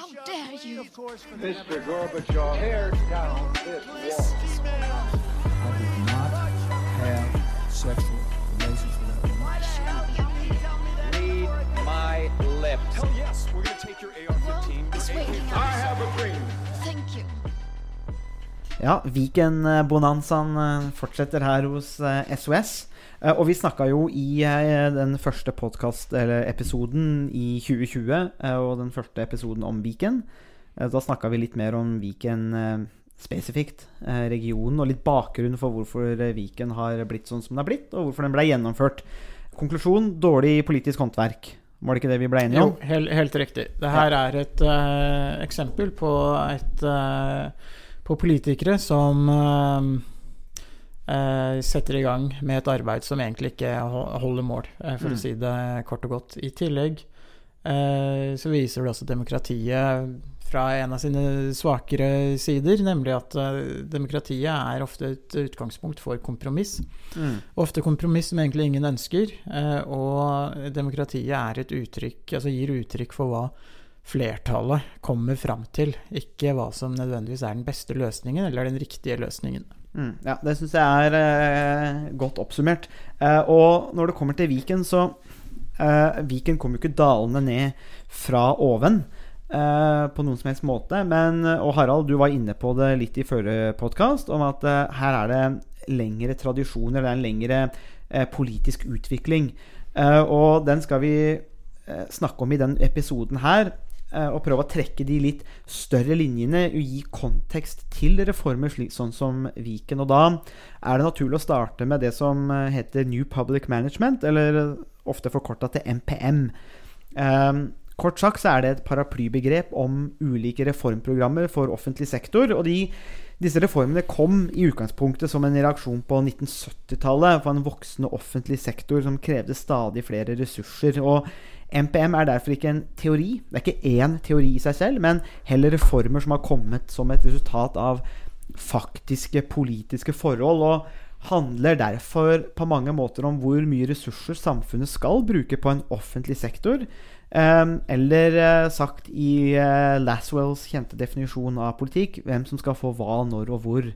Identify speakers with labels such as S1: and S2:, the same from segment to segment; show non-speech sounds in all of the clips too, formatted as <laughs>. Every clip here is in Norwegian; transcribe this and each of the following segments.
S1: How dare you?
S2: Mr. Gorbachev, tear down this wall.
S3: I did not have sexual relations with that woman.
S2: Read my lips.
S4: Hell yes, we're gonna take your AR-15.
S1: This way.
S2: I have a dream.
S1: Thank you.
S5: Ja, Viken-bonanzaen eh, fortsetter her hos eh, SOS. Eh, Og vi snakka jo i eh, den første podkast-episoden i 2020, eh, og den første episoden om Viken. Da snakka vi litt mer om Viken spesifikt, regionen, og litt bakgrunn for hvorfor Viken har blitt sånn som den har blitt, og hvorfor den ble gjennomført. Konklusjon dårlig politisk håndverk. Var det ikke det vi ble enige
S6: Jo,
S5: om?
S6: helt, helt riktig. Det her er et uh, eksempel på, et, uh, på politikere som eh, setter i gang med et arbeid som egentlig ikke holder mål, eh, for
S5: Mm.
S6: å si det kort og godt. I tillegg eh, så viser det også demokratiet fra en av sine svakere sider, nemlig at eh, demokratiet er ofte et utgangspunkt for kompromiss.
S5: Mm.
S6: Ofte kompromiss som egentlig ingen ønsker, eh, og demokratiet er et uttrykk, altså gir uttrykk for hva flertallet kommer fram til, ikke hva som nødvendigvis er den beste løsningen eller den riktige løsningen.
S5: Mm, ja, det syns jeg er eh, godt oppsummert. Eh, og når det kommer til Viken, så eh, Viken kommer jo ikke dalende ned fra oven. eh, på noen som helst måte. Men, og Harald, du var inne på det litt i forrige podkast, om at eh, her er det lengre tradisjoner, det er en lengre eh, politisk utvikling. Og den skal vi snakke om i den episoden her. Eh, og prøve å trekke de litt større linjene og gi kontekst til reformer slik sånn som Viken. Og da er det naturlig å starte med det som eh, heter New Public Management, eller ofte forkorta til MPM. Um, kort sagt så er det et paraplybegrep om ulike reformprogrammer for offentlig sektor. og de disse reformene kom i utgangspunktet som en reaksjon på 1970-tallet for en voksende offentlig sektor som krevde stadig flere ressurser. Og MPM er derfor ikke en teori. Det er ikke én teori i seg selv, men heller reformer som har kommet som et resultat av faktiske politiske forhold. og handler derfor på mange måter om hvor mye ressurser samfunnet skal bruke på en offentlig sektor. Um, eller eh, sagt i uh, Laswells kjente definisjon av politikk hvem som skal få hva, når og hvor.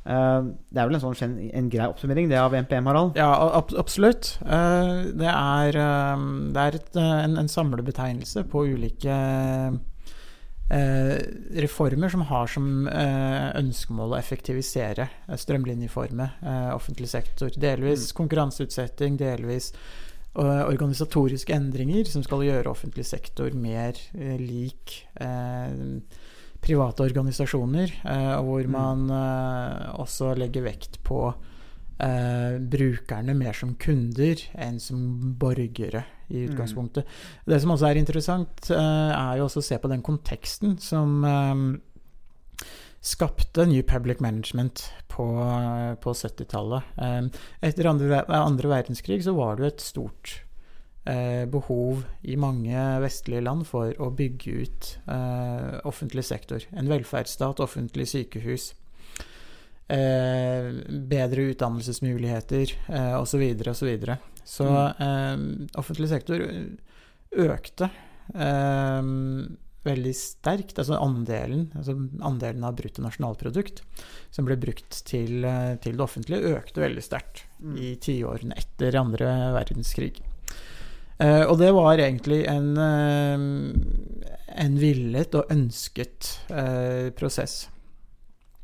S5: Um, det er vel en sånn en grei oppsummering, det av NPM, Harald?
S6: Ja, ab absolutt. Eh, det er, eh, det er et, eh, en, en samlebetegnelse på ulike eh, reformer som har som eh, ønskemål å effektivisere, strømlinjeforme eh, offentlig sektor. Delvis konkurranseutsetting, delvis eh, organisatoriske endringer som skal gjøre offentlig sektor mer eh, lik eh, private organisasjoner, eh, hvor man eh, også legger vekt på eh, brukerne mer som kunder enn som borgere i utgangspunktet. Det som også er interessant, er jo også å se på den konteksten som skapte New Public Management på, på 70-tallet. Eh, etter andre, andre verdenskrig så var det jo et stort behov i mange vestlige land for å bygge ut eh, offentlig sektor. En velferdsstat, offentlig sykehus, eh, bedre utdannelsesmuligheter eh, osv. osv. Så eh, offentlig sektor økte eh, veldig sterkt. Altså andelen, altså andelen av bruttonasjonalprodukt som ble brukt til, eh, til det offentlige, økte veldig sterkt i tiårene etter andre verdenskrig. Eh, og det var egentlig en, eh, en villet og ønsket eh, prosess.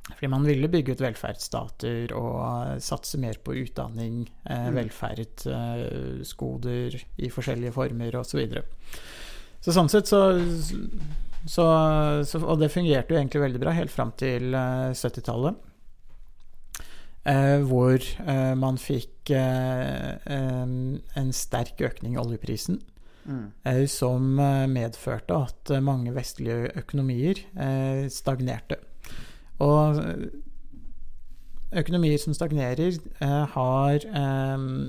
S6: Fordi man ville bygge ut velferdsstater og satse mer på utdanning, eh, velferd, eh, i forskjellige former osv. Så, videre. så sånn sett så, så, så Og det fungerte jo egentlig veldig bra helt fram til eh, 70-tallet. Eh, hvor eh, man fikk eh, en, sterk økning i oljeprisen.
S5: Mm.
S6: som medførte at mange vestlige økonomier eh, stagnerte. Og økonomier som stagnerer, har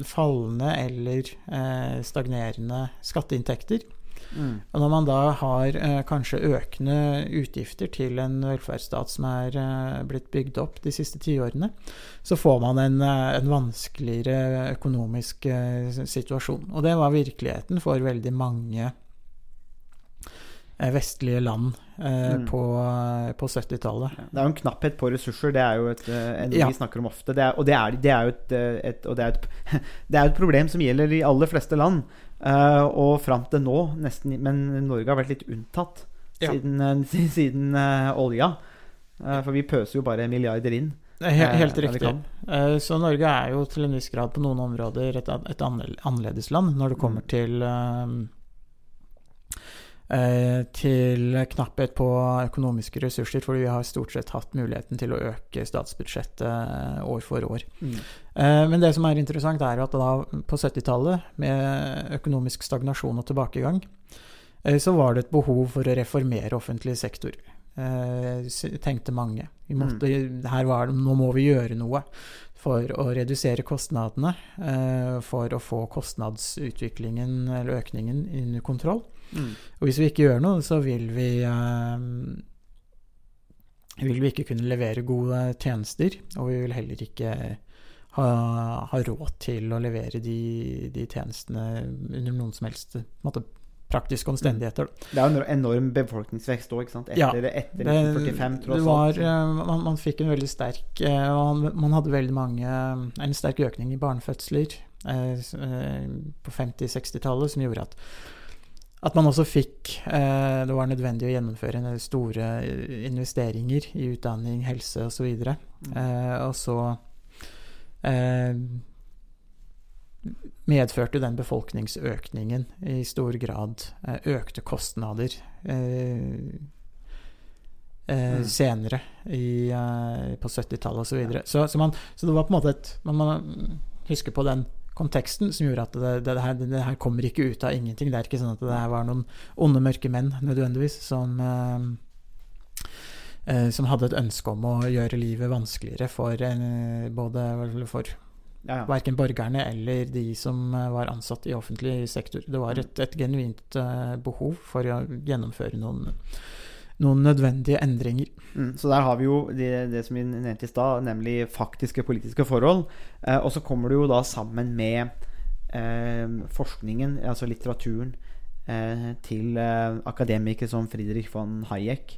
S6: fallende eller eh, stagnerende skatteinntekter.
S5: Mm.
S6: Og når man da har eh, kanskje økende utgifter til en velferdsstat som er eh, blitt bygd opp de siste tiårene, så får man en, eh, en vanskeligere økonomisk eh, situasjon. Og det var virkeligheten for veldig mange eh, vestlige land eh,
S5: Mm.
S6: på, på 70-tallet.
S5: Det er jo en knapphet på ressurser, det er jo et, eh, en
S6: Ja.
S5: vi snakker om ofte. Det er, og det er, det er jo et, eh, et, det er et, <laughs> det er et problem som gjelder i aller fleste land. Eh, og fram til nå, nesten Men Norge har vært litt unntatt
S6: Ja.
S5: siden, eh, <laughs> siden eh, olja. For vi pøser jo bare milliarder inn.
S6: Det he-
S5: Eh,
S6: helt riktig. Så Norge er jo til en viss grad på noen områder et, et annerledesland annerledes land når det kommer
S5: Mm.
S6: til til knapphet på økonomiske ressurser, fordi vi har stort sett hatt muligheten til å øke statsbudsjettet eh, år for år.
S5: Mm.
S6: Eh, Men det som er interessant, er at da på 70-tallet, med økonomisk stagnasjon og tilbakegang, eh, så var det et behov for å reformere offentlig sektor. Eh, tenkte mange. Vi måtte, var det, nå må vi gjøre noe for å redusere kostnadene. eh, For å få kostnadsutviklingen eller økningen under kontroll.
S5: Mm.
S6: Og hvis vi ikke gjør noe, så vil vi eh, vil vi ikke kunne levere gode tjenester, og vi vil heller ikke ha, ha råd til å levere de, de tjenestene under noen som helst måte, praktiske omstendigheter.
S5: Det er jo en enorm befolkningsvekst òg, ikke sant?
S6: Ja,
S5: Etter, etter 1945, tross alt.
S6: eh, man, man fikk en veldig sterk eh, man, hadde veldig mange En sterk økning i barnefødsler eh, eh, på 50-60-tallet som gjorde at at man også fikk eh, Det var nødvendig å gjennomføre store eh, investeringer i utdanning, helse osv. Og,
S5: Mm.
S6: eh, og så eh, medførte den befolkningsøkningen i stor grad økte kostnader eh, eh,
S5: Mm.
S6: senere i, på 70-tallet osv. Så, videre. så, så, man- så det var på en måte et Man må huske på den konteksten som gjorde at det, det, det, her, det her kommer ikke ut av ingenting. Det er ikke sånn at det her var noen onde, mørke menn nødvendigvis som eh, eh, som hadde et ønske om å gjøre livet vanskeligere for eh, både for
S5: Ja, ja.
S6: verken borgerne eller de som eh, var ansatt i offentlig sektor. Det var et, et genuint eh, behov for å gjennomføre noen, noen nødvendige endringer.
S5: Mm, så der har vi jo det, det som vi nevnte i stad, nemlig faktiske politiske forhold. Eh, og så kommer det jo da sammen med eh, forskningen, altså litteraturen, eh, til eh, akademikere som Friedrich von Hayek,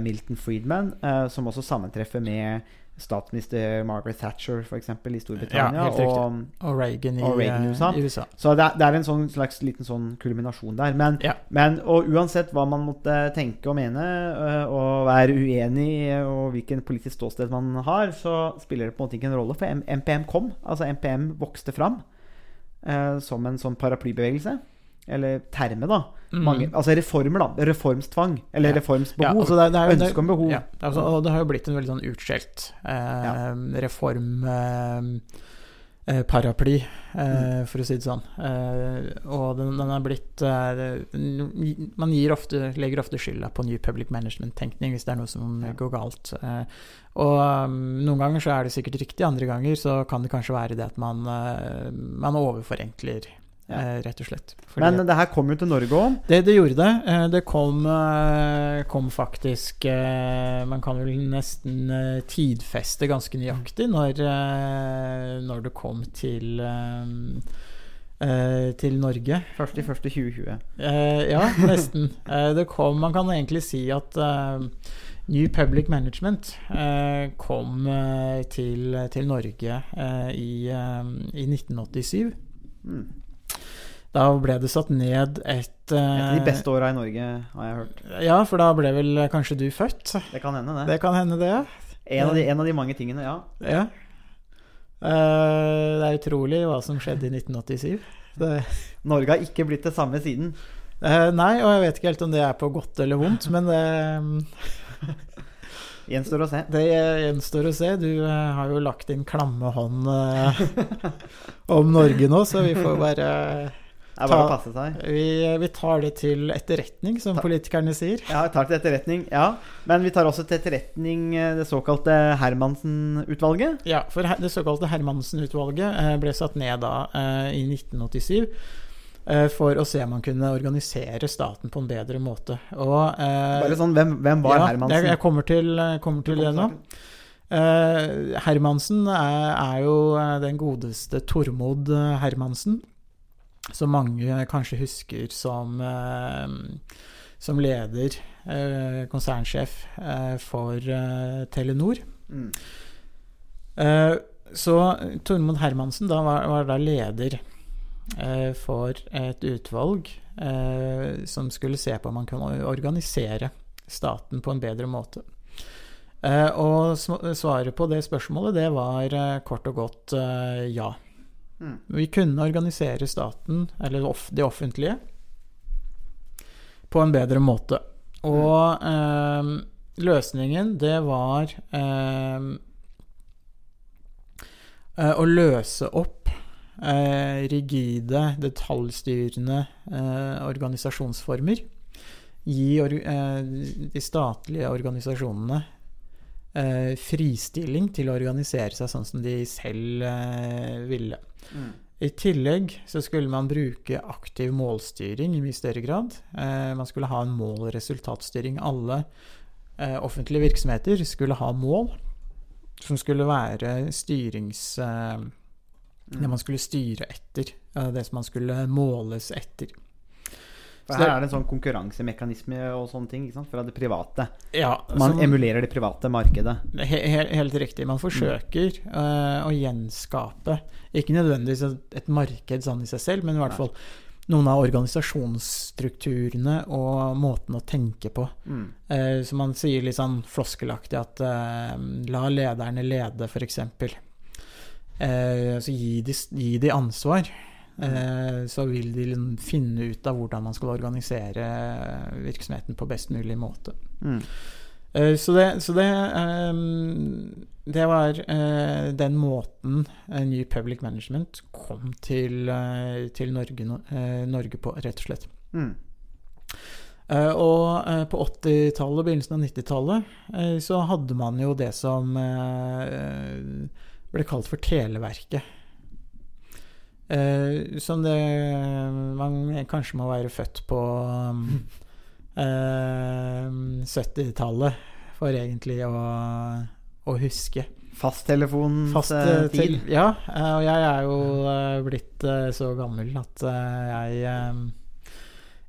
S5: Milton Friedman, eh, som også sammentreffer med statsminister Margaret Thatcher, f.eks., i Storbritannia.
S6: Ja,
S5: og
S6: Og Reagan i,
S5: Og Reagan
S6: eh,
S5: USA.
S6: i USA.
S5: så det det er en sånn slags liten sånn kulminasjon der. Men,
S6: Ja.
S5: men og uansett hva man måtte tenke og mene, og være uenig i, og hvilken politisk ståsted man har, så spiller det på en måte ikke en rolle. For MPM kom. Altså MPM vokste fram eh, som en sånn paraplybevegelse. Eller terme, da.
S6: Mm.
S5: Altså reformer, da. Reformstvang. Eller
S6: Ja.
S5: reformsbehov.
S6: Ja, altså det, det jo-
S5: Ønske om behov.
S6: Ja, altså, og det har jo blitt en veldig sånn utskjelt eh, reform eh, eh, eh,
S5: Mm.
S6: for å si det sånn. Eh, og den, den er blitt eh, Man ofte, legger ofte skylda på New Public Management-tenkning hvis det er noe som går galt. Og um, noen ganger så er det sikkert riktig, andre ganger så kan det kanskje være det at man, man overforenkler,
S5: Ja.
S6: eh, rett og slett. Fordi-
S5: Men det her kom jo til Norge òg.
S6: det, det gjorde det. Eh, Det kom, eh, kom faktisk Man kan vel nesten tidfeste ganske nøyaktig når, eh, når det kom til til Norge.
S5: 1.1.2020.
S6: Eh, ja, nesten. <laughs> Det kom Man kan egentlig si at New Public Management eh, kom eh, til, til Norge eh, i, i 1987.
S5: Mm.
S6: Da ble det satt ned et
S5: uh, de
S6: eh,
S5: beste åra i Norge, har jeg hørt.
S6: Ja, for da ble vel kanskje du født?
S5: Det kan hende, det.
S6: Det kan hende, det.
S5: En av de, en av de mange tingene, ja.
S6: Ja. Uh, det er utrolig hva som skjedde i 1987. Det,
S5: Norge har ikke blitt det samme siden.
S6: Uh, nei, og jeg vet ikke helt om det er på godt eller vondt, <laughs> men det,
S5: Gjenstår å se.
S6: det gjenstår å se. Du uh, har jo lagt din klamme hånd <laughs> om Norge nå, så vi får bare
S5: Det er bare å passe seg.
S6: vi, vi tar det til etterretning, som
S5: Ta-
S6: politikerne sier.
S5: Ja, vi tar til etterretning. Ja. Men vi tar også til etterretning eh, det såkalte Hermansen-utvalget.
S6: Ja, for det såkalte Hermansen-utvalget eh, ble satt ned da eh, i 1987 eh, for å se om man kunne organisere staten på en bedre måte. Og, eh,
S5: Bare sånn, hvem, hvem var
S6: ja,
S5: Hermansen?
S6: Jeg, kommer til, kommer til det nå. Eh, Hermansen er, er jo den godeste Tormod Hermansen, som mange kanskje husker som eh, som leder, eh, konsernsjef eh, for Telenor.
S5: Mm.
S6: Eh, så Tormod Hermansen da var, var da leder eh, for et utvalg eh, som skulle se på om man kunne organisere staten på en bedre måte. Eh, og svaret på det spørsmålet, det var kort og godt ja.
S5: Mm.
S6: Vi kunne organisere staten, eller det offentlige, på en bedre måte. Og eh, løsningen, det var eh, eh, å løse opp eh, rigide, detaljstyrende eh, organisasjonsformer. Gi or eh, de statlige organisasjonene eh, fristilling til å organisere seg sånn som de selv ville.
S5: Mm.
S6: I tillegg så skulle man bruke aktiv målstyring i mye større grad. Eh, man skulle ha en mål- og resultatstyring. Alle eh, offentlige virksomheter skulle ha mål som skulle være styrings... Eh, Det man skulle styre etter. eh, det som man skulle måles etter.
S5: For her er det en sånn konkurransemekanisme og sånne ting ikke sant? fra det private.
S6: Ja,
S5: Man emulerer det private markedet.
S6: He he helt riktig. Man forsøker eh, å gjenskape Ikke nødvendigvis et- et marked sånn i seg selv, men i hvert fall noen av organisasjonsstrukturene og måten å tenke på.
S5: Mm.
S6: Uh, så man sier litt sånn floskelaktig at uh, la lederne lede, f.eks. Eh, så gi de, gi de ansvar. Eh, så vil de liksom finne ut av hvordan man skal organisere virksomheten på best mulig måte.
S5: Mm.
S6: Eh, Så det, så det, ehm, det var eh, den måten New Public Management kom til, til Norge, Norge på, rett og slett.
S5: Mm.
S6: Og på 80-tallet og begynnelsen av 90-tallet eh, så hadde man jo det som ble kalt for Televerket. Eh, som det Man kanskje må være født på um, <laughs> eh, 70-tallet for egentlig å, å huske.
S5: Fasttelefonens
S6: Fast
S5: eh,
S6: eh,
S5: tid.
S6: Ja, eh, og jeg er jo eh, blitt eh, så gammel at eh, jeg eh,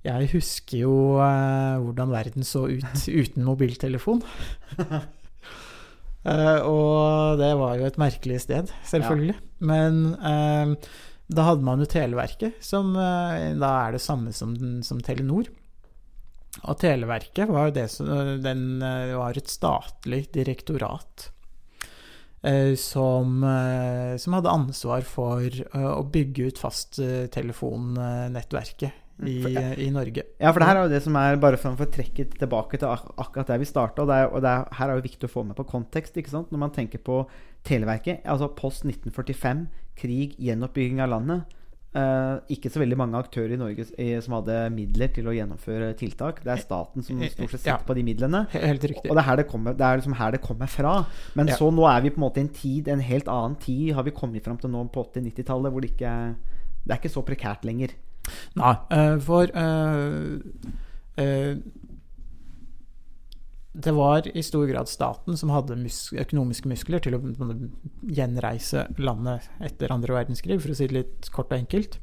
S6: Jeg husker jo eh, hvordan verden så ut <laughs> uten mobiltelefon. <laughs> Eh, og det var jo et merkelig sted, selvfølgelig. Men eh, da hadde man jo Televerket, som eh, da er det samme som, som Telenor. Og Televerket var jo det som den, eh, var et statlig direktorat eh, som, som hadde ansvar for å bygge ut fasttelefonnettverket i, i Norge.
S5: Ja, for det her er jo det som er Bare for å trekke tilbake til ak akkurat der vi starta. Og, det er, og det er, her er jo viktig å få med på kontekst. ikke sant? Når man tenker på Televerket, altså post 1945, krig, gjenoppbygging av landet. eh, ikke så veldig mange aktører i Norge eh, som hadde midler til å gjennomføre tiltak. Det er staten som stort sett sitter
S6: Ja.
S5: på de midlene.
S6: Helt riktig.
S5: Og det er, her det, kommer, det er liksom her det kommer fra. Men
S6: Ja.
S5: så nå er vi på en måte i en tid, en helt annen tid har vi kommet fram til nå på 80-90-tallet, hvor det ikke Det er ikke så prekært lenger.
S6: Nei, eh, for uh, eh, det var i stor grad staten som hadde mus økonomiske muskler til å gjenreise landet etter andre verdenskrig, for å si det litt kort og enkelt.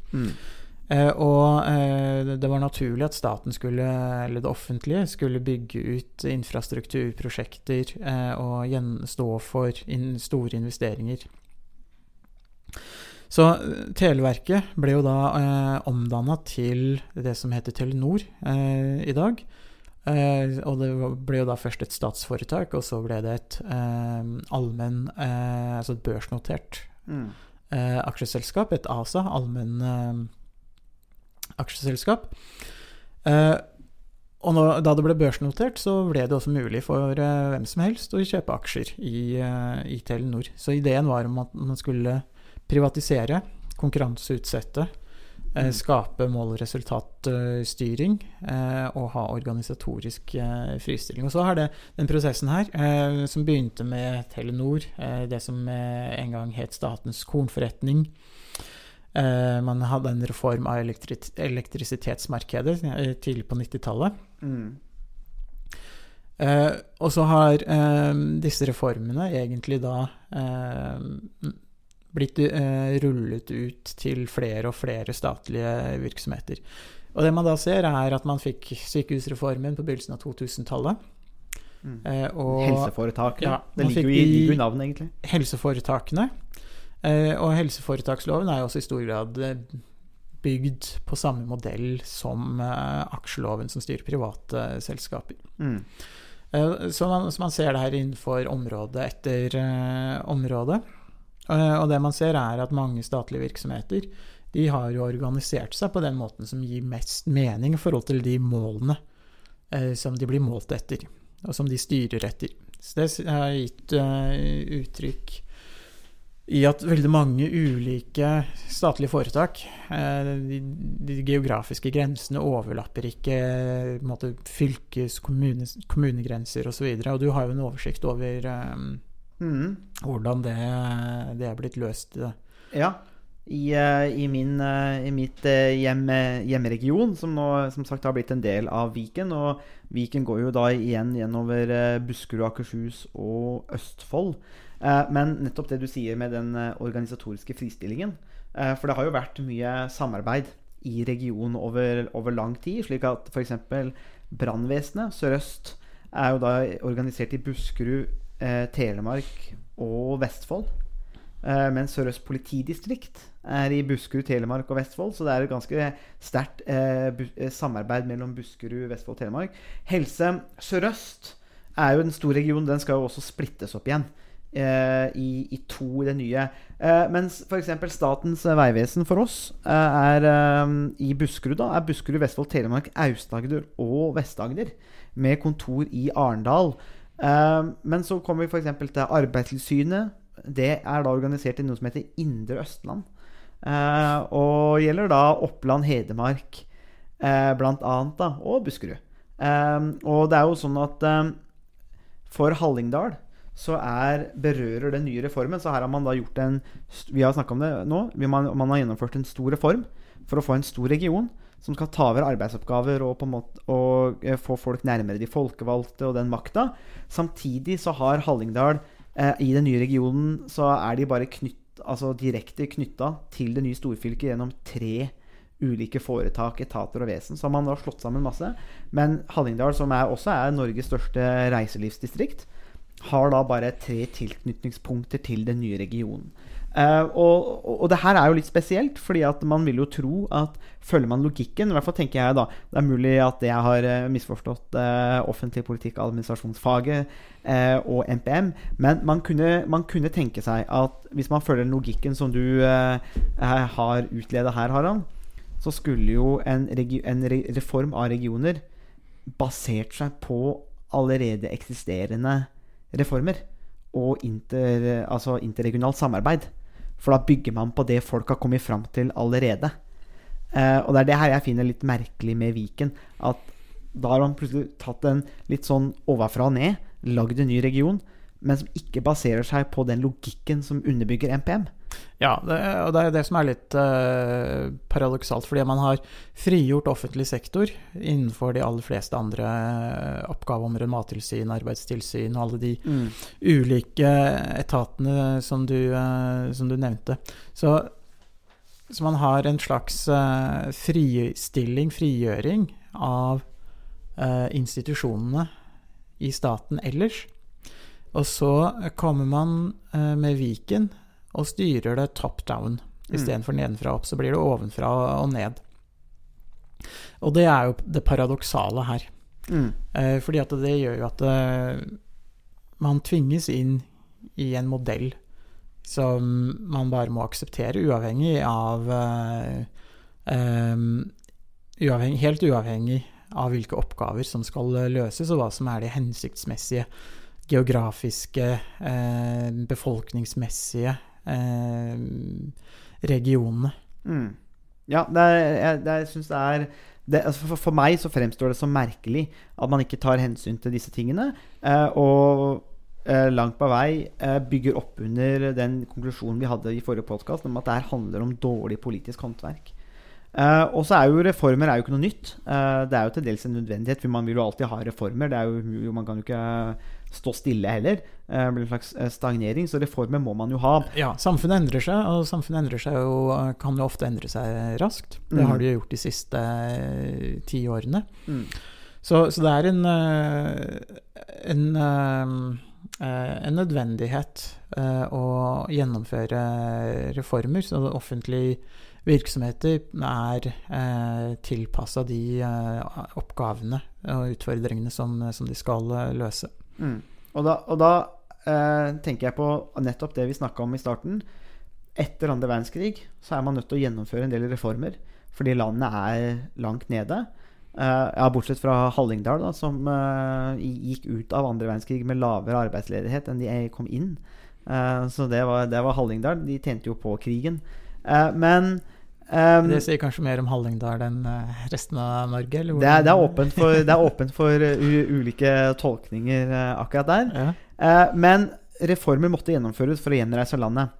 S6: Eh, og eh, det var naturlig at staten skulle, eller det offentlige, skulle bygge ut infrastrukturprosjekter eh, og gjen stå for in store investeringer. Så eh, Televerket ble jo da eh, omdanna til det som heter Telenor eh, i dag. Eh, og det ble jo da først et statsforetak, og så ble det et eh, allmenn eh, Altså et børsnotert
S5: Mm.
S6: eh, aksjeselskap, et ASA, allmenn eh, aksjeselskap. Eh, og når, da det ble børsnotert, så ble det også mulig for hvem som helst å kjøpe aksjer i, i Telenor. Så ideen var om at man skulle privatisere, konkurranseutsette,
S5: Mm.
S6: skape mål- og resultatstyring eh, og ha organisatorisk eh, fristilling. Og så har det den prosessen her, eh, som begynte med Telenor, eh, det som eh, en gang het Statens kornforretning. Eh, man hadde en reform av elektri elektrisitetsmarkedet eh, tidlig på 90-tallet.
S5: Mm.
S6: Eh, og så har eh, disse reformene egentlig da eh, blitt eh, rullet ut til flere og flere statlige virksomheter. Og det man da ser, er at man fikk sykehusreformen på begynnelsen av 2000-tallet.
S5: Mm.
S6: Eh, og
S5: helseforetakene.
S6: Ja,
S5: det ligger jo i, ligger navnet, egentlig.
S6: helseforetakene. Eh, og helseforetaksloven er jo også i stor grad bygd på samme modell som aksjeloven som styrer private selskaper.
S5: Mm.
S6: Så man, så man ser det her innenfor område etter område. Eh, og det man ser, er at mange statlige virksomheter de har jo organisert seg på den måten som gir mest mening i forhold til de målene eh, som de blir målt etter, og som de styrer etter. Så det har gitt eh, uttrykk i at veldig mange ulike statlige foretak de, de geografiske grensene overlapper ikke måte, fylkes-, kommune, kommunegrenser osv. Og, så og du har jo en oversikt over eh,
S5: Mm.
S6: hvordan det, det er blitt løst.
S5: Ja. I, eh, i, min, eh, i mitt eh, hjem, hjemregion, som nå som sagt har blitt en del av Viken. Og Viken går jo da igjen gjennover eh, Buskerud, Akershus og Østfold. Men nettopp det du sier med den organisatoriske fristillingen For det har jo vært mye samarbeid i regionen over, over lang tid. Slik at f.eks. brannvesenet sørøst er jo da organisert i Buskerud, eh, Telemark og Vestfold. Eh, mens Sør-Øst politidistrikt er i Buskerud, Telemark og Vestfold. Så det er et ganske sterkt eh, eh, samarbeid mellom Buskerud, Vestfold og Telemark. Helse Sør-Øst er jo en stor region. Den skal jo også splittes opp igjen eh, i, i to i det nye. Eh, mens f.eks. Statens vegvesen for oss eh, er eh, i Buskerud, da, er Buskerud, Vestfold, Telemark, Aust-Agder og Vest-Agder. Med kontor i Arendal. Eh, men så kommer vi f.eks. til Arbeidstilsynet. Det er da organisert i noe som heter Indre Østland. Eh, og gjelder da Oppland, Hedmark eh, annet, da, og Buskerud. Eh, og det er jo sånn at for Hallingdal så er, berører den nye reformen. Så her har man da gjort en Vi har snakka om det nå. Man har gjennomført en stor reform for å få en stor region som skal ta over arbeidsoppgaver og, måte, og eh, få folk nærmere de folkevalgte og den makta. Samtidig så har Hallingdal eh, I den nye regionen så er de bare knytt, altså direkte knytta til det nye storfylket gjennom tre ulike foretak, etater og vesen. Så har man da slått sammen masse. Men Hallingdal, som er, også er Norges største reiselivsdistrikt, har da bare tre tilknytningspunkter til den nye regionen. Eh, og, og, det her er jo litt spesielt, fordi at man vil jo tro at følger man logikken I hvert fall tenker jeg da Det er mulig at jeg har eh, misforstått eh, offentlig politikk administrasjonsfaget og NPM, men man kunne, man kunne tenke seg at hvis man følger logikken som du har utledet her, Harald, så skulle jo en, en re reform av regioner basert seg på allerede eksisterende reformer og inter, altså interregionalt samarbeid. For da bygger man på det folk har kommet fram til allerede. Eh, og det er det her jeg finner litt merkelig med Viken. At da har man plutselig tatt en litt sånn ovenfra og ned, lagd en ny region, men som ikke baserer seg på den logikken som underbygger NPM.
S6: Ja, det, og det er det som er litt uh, paradoksalt, fordi man har frigjort offentlig sektor innenfor de aller fleste andre eh, oppgaveområder, mattilsyn, arbeidstilsyn og alle de ulike etatene som du, uh, som du nevnte. Så, så man har en slags fristilling, frigjøring, av institusjonene i staten ellers. Og så kommer man med Viken og styrer det top down. Istedenfor nedenfra og opp, så blir det ovenfra og ned. Og det er jo det paradoksale her.
S5: Mm.
S6: Eh, fordi at det gjør jo at eh, man tvinges inn i en modell som man bare må akseptere, uavhengig av eh, eh, uavhengig, Helt uavhengig av hvilke oppgaver som skal løses, og hva som er de hensiktsmessige geografiske, befolkningsmessige eh, regionene.
S5: Mm. Ja, er, jeg, jeg syns det er det, altså for, for meg så fremstår det som merkelig at man ikke tar hensyn til disse tingene. Eh, og eh, langt på vei eh, bygger opp under den konklusjonen vi hadde i forrige podkast, om at det her handler om dårlig politisk håndverk. Eh, og så er jo reformer er jo ikke noe nytt. Uh, det er jo til dels en nødvendighet, for man vil jo alltid ha reformer. Det er jo, man kan jo ikke stå stille heller. Eh, det blir en slags stagnering, så reformer må man jo ha.
S6: Ja, samfunnet endrer seg, og samfunnet endrer seg jo, kan jo ofte endre seg raskt. Det
S5: Mm.
S6: har det jo gjort de siste ti årene.
S5: Mm.
S6: Så, så det er en, en, en nødvendighet eh, å gjennomføre reformer, så offentlige virksomheter er eh, tilpassa de eh, oppgavene og utfordringene som, som de skal eh, løse.
S5: Mm. Og da, og da eh, tenker jeg på nettopp det vi snakka om i starten. Etter andre verdenskrig så er man nødt til å gjennomføre en del reformer fordi landet er langt nede. Eh, ja, bortsett fra Hallingdal, da, som eh, gikk ut av andre verdenskrig med lavere arbeidsledighet enn de kom inn. Så det var, det var Hallingdal. De tjente jo på krigen. Men eh,
S6: Det sier kanskje mer om Hallingdal enn eh, resten av Norge?
S5: Det, er, det, er åpent for, det er åpent for u ulike tolkninger eh, akkurat der.
S6: Ja.
S5: Eh, men reformer måtte gjennomføres for å gjenreise landet.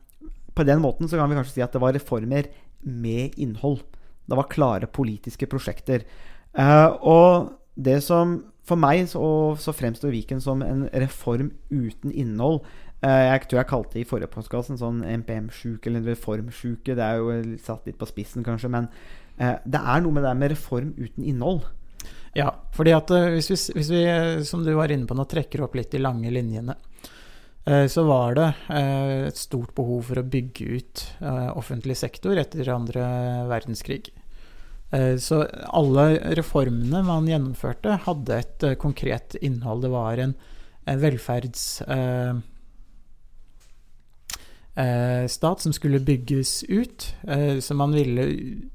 S5: På den måten så kan vi kanskje si at det var reformer med innhold. Det var klare politiske prosjekter. Eh, og det som for meg så, så fremstår Viken som en reform uten innhold. Eh, jeg tror jeg kalte det i forrige podkast en sånn MPM-sjuke eller reformsjuke. Det er jo satt litt på spissen, kanskje, men eh, det er noe med det med reform uten innhold.
S6: Ja, fordi at eh, hvis vi, hvis vi, eh, som du var inne på nå, trekker opp litt de lange linjene, eh, så var det eh, et stort behov for å bygge ut eh, offentlig sektor etter andre verdenskrig. Eh, Så alle reformene man gjennomførte, hadde et eh, konkret innhold. Det var en velferds... eh, stat som skulle bygges ut. Eh, så man ville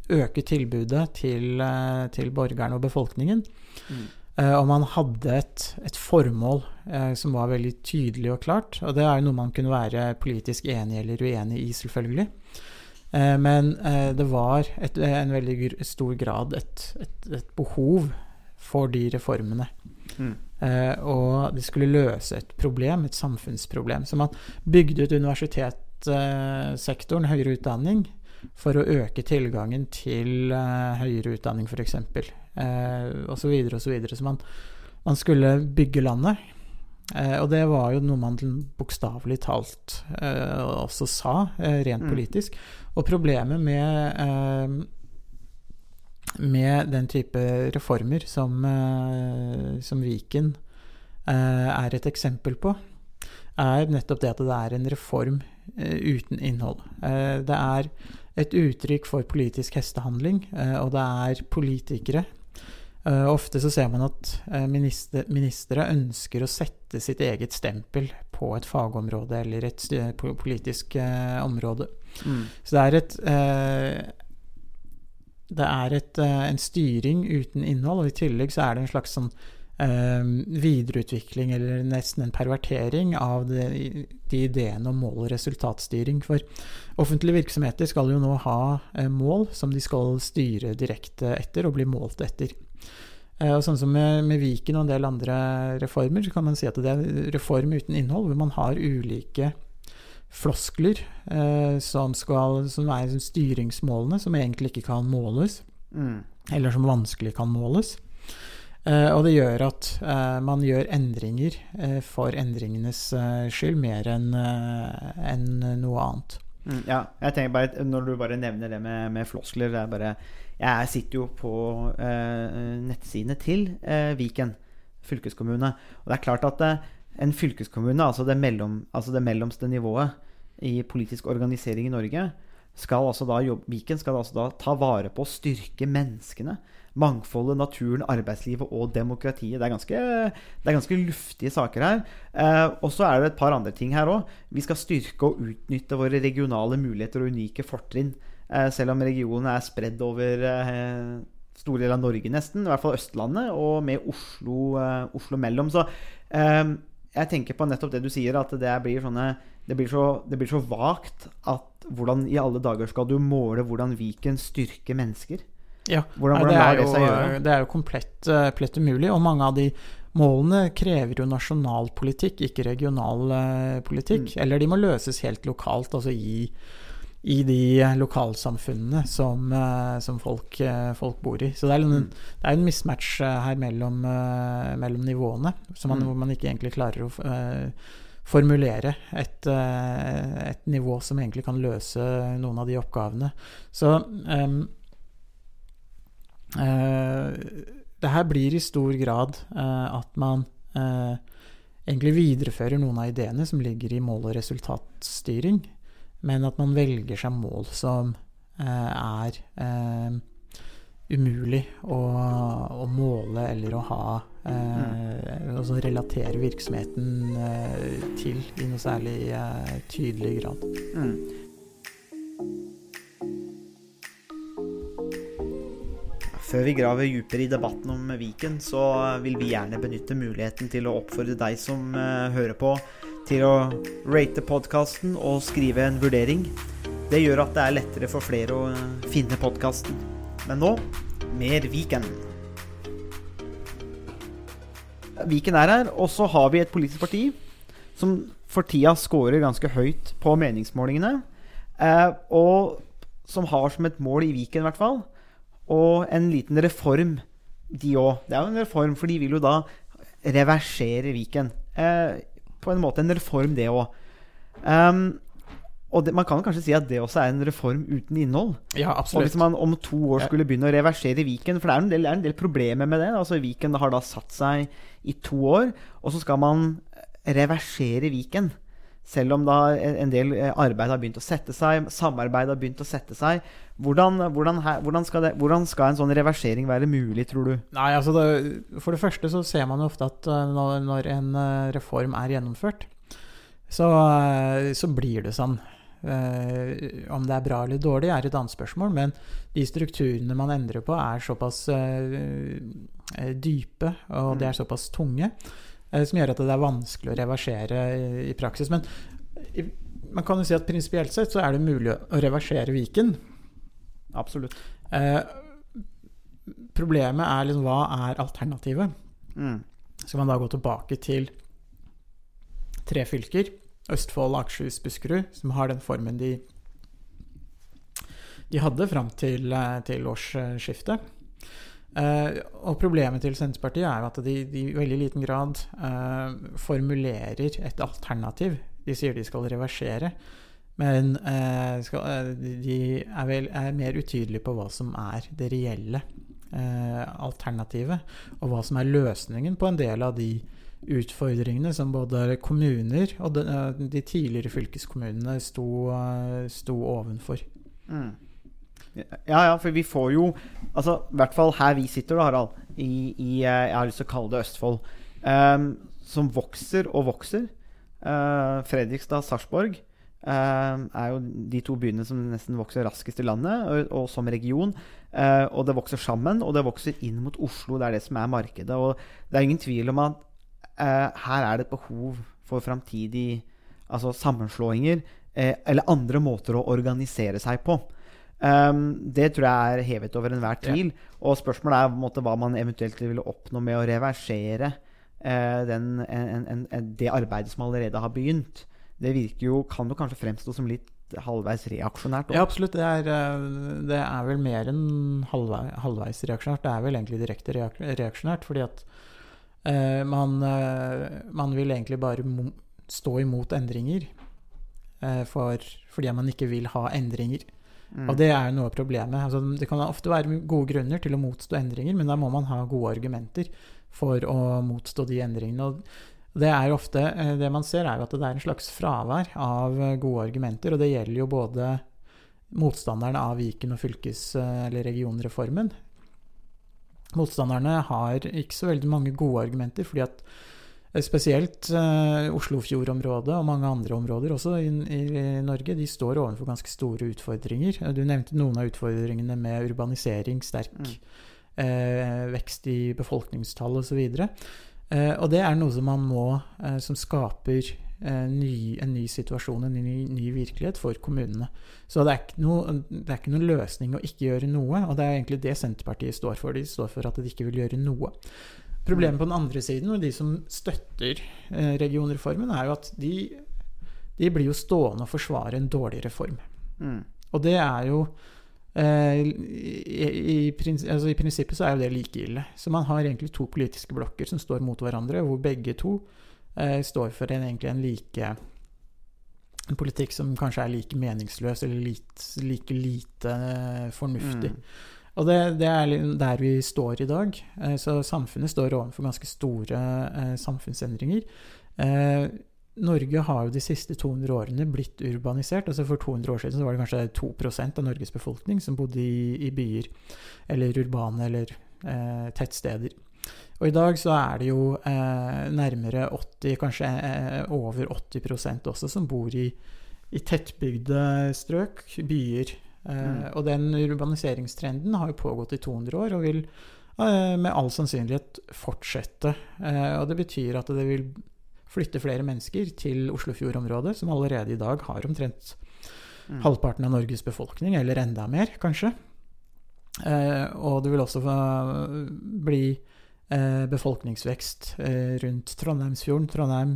S6: øke tilbudet til, eh, til borgerne og befolkningen.
S5: Mm.
S6: Eh, og man hadde et, et formål eh, som var veldig tydelig og klart. Og det er jo noe man kunne være politisk enig eller uenig i, selvfølgelig. Men eh, det var et, en veldig stor grad et, et, et behov for de reformene.
S5: Mm.
S6: Eh, og de skulle løse et problem, et samfunnsproblem. Så man bygde ut universitetssektoren, høyere utdanning, for å øke tilgangen til eh, høyere utdanning, f.eks. Eh, og så videre og så. Så man, man skulle bygge landet. Eh, og det var jo noe man bokstavelig talt eh, også sa, eh, rent
S5: Mm.
S6: politisk. Og problemet med eh, med den type reformer som, eh, som Viken eh, er et eksempel på, er nettopp det at det er en reform eh, uten innhold. Eh, det er et uttrykk for politisk hestehandling, eh, og det er politikere. Eh, ofte så ser man at eh, minister, ministre ønsker å sette sitt eget stempel på et fagområde eller et politisk eh, område.
S5: Mm.
S6: Så det er et eh, Det er et, eh, en styring uten innhold, og i tillegg så er det en slags sånn eh, videreutvikling, eller nesten en pervertering, av de, de ideene om mål- og resultatstyring. For offentlige virksomheter skal jo nå ha eh, mål som de skal styre direkte etter og bli målt etter. Eh, Og sånn som med, med Viken og en del andre reformer, så kan man si at det er reform uten innhold, hvor man har ulike floskler eh, som, skal, som er styringsmålene, som egentlig ikke kan måles,
S5: Mm.
S6: eller som vanskelig kan måles. Eh, og det gjør at eh, man gjør endringer eh, for endringenes skyld, mer enn enn noe annet.
S5: Mm, ja, jeg tenker bare Når du bare nevner det med, med floskler det er bare, Jeg sitter jo på eh, nettsidene til eh, Viken fylkeskommune. Og det er klart at eh, en fylkeskommune, altså det, mellom, altså det mellomste nivået i politisk organisering i Norge, skal altså da jobbe, Viken skal altså da ta vare på å styrke menneskene. Mangfoldet, naturen, arbeidslivet og demokratiet. Det er ganske, det er ganske luftige saker her. Eh, og så er det et par andre ting her òg. Vi skal styrke og utnytte våre regionale muligheter og unike fortrinn. Eh, selv om regionen er spredd over eh, store deler av Norge, nesten. I hvert fall Østlandet, og med Oslo, eh, Oslo mellom. Så eh, jeg tenker på nettopp det du sier, at det blir sånne Det blir så, det blir så vagt at hvordan i alle dager skal du måle hvordan Viken styrker mennesker?
S6: Ja,
S5: Hvordan-
S6: nei,
S5: hvordan
S6: det,
S5: lar det seg gjøre?
S6: det er jo komplett, eh, komplett umulig. Og mange av de målene krever jo nasjonal politikk, ikke regional eh, politikk.
S5: Mm.
S6: Eller de må løses helt lokalt, altså i, i de lokalsamfunnene som, eh, som folk, eh, folk bor i. Så det er, en,
S5: Mm.
S6: det er en mismatch eh, her mellom, eh, mellom nivåene, man,
S5: Mm.
S6: hvor man ikke egentlig klarer å eh, formulere et, eh, et nivå som egentlig kan løse noen av de oppgavene. Så eh, det her blir i stor grad eh, at man eh, egentlig viderefører noen av ideene som ligger i mål- og resultatstyring, men at man velger seg mål som eh, er eh, umulig å, å måle eller å ha eh, Altså relatere virksomheten eh, til i noe særlig eh, tydelig grad.
S5: Mm. Før vi graver dypere i debatten om Viken, så vil vi gjerne benytte muligheten til å oppfordre deg som eh, hører på, til å rate podkasten og skrive en vurdering. Det gjør at det er lettere for flere å eh, finne podkasten. Men nå mer Viken. Viken er her, og så har vi et politisk parti som for tida scorer ganske høyt på meningsmålingene. Eh, og som har som et mål i Viken, i hvert fall, og en liten reform, de òg. Det er jo en reform, for de vil jo da reversere Viken. Eh, på en måte en reform, det òg. Um, og det, man kan kanskje si at det også er en reform uten innhold.
S6: Ja,
S5: Og hvis man om to år skulle begynne å reversere Viken For det er en del, er en del problemer med det. Altså Viken har da satt seg i to år, og så skal man reversere Viken. Selv om da en del eh, arbeid har begynt å sette seg, samarbeid har begynt å sette seg. Hvordan, hvordan, her, hvordan, skal, det, hvordan skal en sånn reversering være mulig, tror du?
S6: Nei, altså det, For det første så ser man jo ofte at eh, når, når en eh, reform er gjennomført, så, så blir det sånn. Uh, om det er bra eller dårlig, er et annet spørsmål, men de strukturene man endrer på, er såpass eh, dype, og de er såpass tunge, som gjør at det er vanskelig å reversere i, i praksis. Men man kan jo si at prinsipielt sett så er det mulig å reversere Viken.
S5: Absolutt.
S6: Eh, problemet er liksom hva er alternativet?
S5: Mm.
S6: Skal man da gå tilbake til tre fylker, Østfold, Akershus, Buskerud, som har den formen de, de hadde fram til, eh, til årsskiftet? Eh, og problemet til Senterpartiet er at de, de i veldig liten grad uh, formulerer et alternativ. De sier de skal reversere, men uh, skal, de er, vel, er mer utydelige på hva som er det reelle alternativet, og hva som er løsningen på en del av de utfordringene som både kommuner og de, de tidligere fylkeskommunene sto, sto ovenfor.
S5: Mm. Ja, ja, for vi får jo Altså, i hvert fall her vi sitter, da, Harald, i, i eh, Jeg har lyst til å kalle det Østfold. Um, som vokser og vokser. Uh, Fredrikstad, Sarpsborg uh, er jo de to byene som nesten vokser raskest i landet, og, og som region. Uh, og det vokser sammen, og det vokser inn mot Oslo. Det er det som er markedet. Og det er ingen tvil om at her er det et behov for framtidig altså sammenslåinger eller andre måter å organisere seg på. Um, det tror jeg er hevet over enhver tvil. Og spørsmålet er måte, hva man eventuelt ville oppnå med å reversere uh, den, en, en, en, det arbeidet som allerede har begynt. Det virker jo, kan jo kanskje fremstå som litt halvveis reaksjonært.
S6: Ja, absolutt. Det er, eh, det er vel mer enn halvveis, halvveis reaksjonært. Det er vel egentlig direkte reaksjonært, fordi at uh, man, uh, man vil egentlig bare stå imot endringer. for, fordi man ikke vil ha endringer.
S5: Mm.
S6: Og det er jo noe av problemet. Altså, det kan ofte være gode grunner til å motstå endringer, men da må man ha gode argumenter for å motstå de endringene. Og det er jo ofte eh, Det man ser, er jo at det er en slags fravær av eh, gode argumenter, og det gjelder jo både motstanderne av Viken og fylkes- eh, eller regionreformen. Motstanderne har ikke så veldig mange gode argumenter, fordi at spesielt eh, Oslofjordområdet og mange andre områder også i, i, Norge, de står overfor ganske store utfordringer. Eh, Du nevnte noen av utfordringene med urbanisering, sterk
S5: Mm.
S6: eh, vekst i befolkningstall osv. Eh, og det er noe som man må eh, Som skaper eh, ny, en ny situasjon, en ny, ny virkelighet for kommunene. Så det er, ikke noe, det er ikke noen løsning å ikke gjøre noe, og det er egentlig det Senterpartiet står for. De står for at de ikke vil gjøre noe. Problemet på den andre siden, og de som støtter eh, regionreformen, er jo at de, de blir jo stående og forsvare en dårlig reform.
S5: Mm.
S6: Og det er jo eh, i, i, altså I prinsippet så er jo det like ille. Så man har egentlig to politiske blokker som står mot hverandre, hvor begge to eh, står for en, egentlig en like en politikk som kanskje er like meningsløs eller lit, like lite eh, fornuftig.
S5: Mm.
S6: Og det, det er der vi står i dag. Eh, Så samfunnet står overfor ganske store eh, samfunnsendringer. Eh, Norge har jo de siste 200 årene blitt urbanisert. altså For 200 år siden var det kanskje 2% av Norges befolkning som bodde i, i byer, eller urbane eller eh, tettsteder. Og i dag så er det jo eh, nærmere 80, kanskje eh, over 80% også, som bor i, i tettbygde strøk, byer. Eh,
S5: Mm.
S6: Og den urbaniseringstrenden har jo pågått i 200 år og vil eh, med all sannsynlighet fortsette. Eh, og det betyr at det vil flytte flere mennesker til Oslofjordområdet, som allerede i dag har omtrent
S5: Mm.
S6: halvparten av Norges befolkning, eller enda mer, kanskje. Og det vil også bli befolkningsvekst rundt Trondheimsfjorden, Trondheim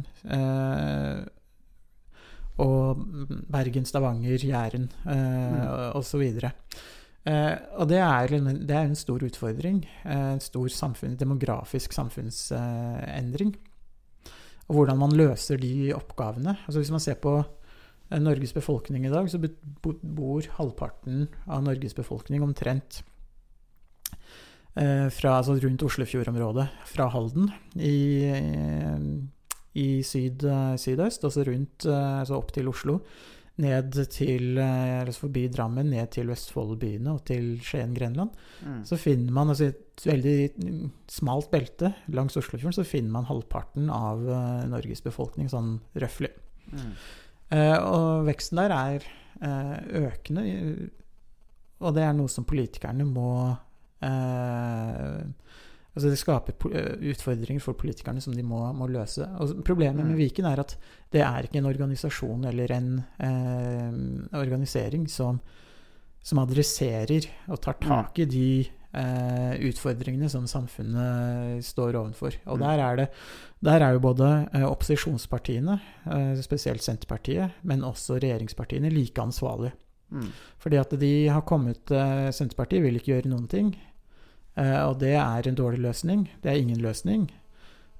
S6: og Bergen, Stavanger, Jæren eh,
S5: Mm.
S6: osv. Eh, og det er, det er en stor utfordring. eh, En stor samfunn, demografisk samfunnsendring. Og hvordan man løser de oppgavene. Altså Hvis man ser på eh, Norges befolkning i dag, så bor halvparten av Norges befolkning omtrent eh, fra, altså rundt Oslofjordområdet, fra Halden i, i syd, eh, sydøst, altså rundt, eh, altså opp til Oslo, ned til, altså forbi Drammen, ned til Vestfoldbyene og til Skien-Grenland.
S5: Mm.
S6: Så finner man altså et veldig mm, smalt belte langs Oslofjorden, så finner man halvparten av Norges befolkning, sånn røftlig.
S5: Mm.
S6: Eh, og veksten der er eh, økende, og det er noe som politikerne må eh, Altså det skaper eh, utfordringer for politikerne som de må, må løse. Og problemet med
S5: Mm.
S6: Viken er at det er ikke en organisasjon eller en eh, organisering som, som adresserer og tar tak i de eh, utfordringene som samfunnet står overfor. Og
S5: Mm.
S6: der er det der er jo både eh, opposisjonspartiene, eh, spesielt Senterpartiet, men også regjeringspartiene, like ansvarlige.
S5: Mm.
S6: Fordi at de har kommet eh, Senterpartiet vil ikke gjøre noen ting. Eh, og det er en dårlig løsning. Det er ingen løsning.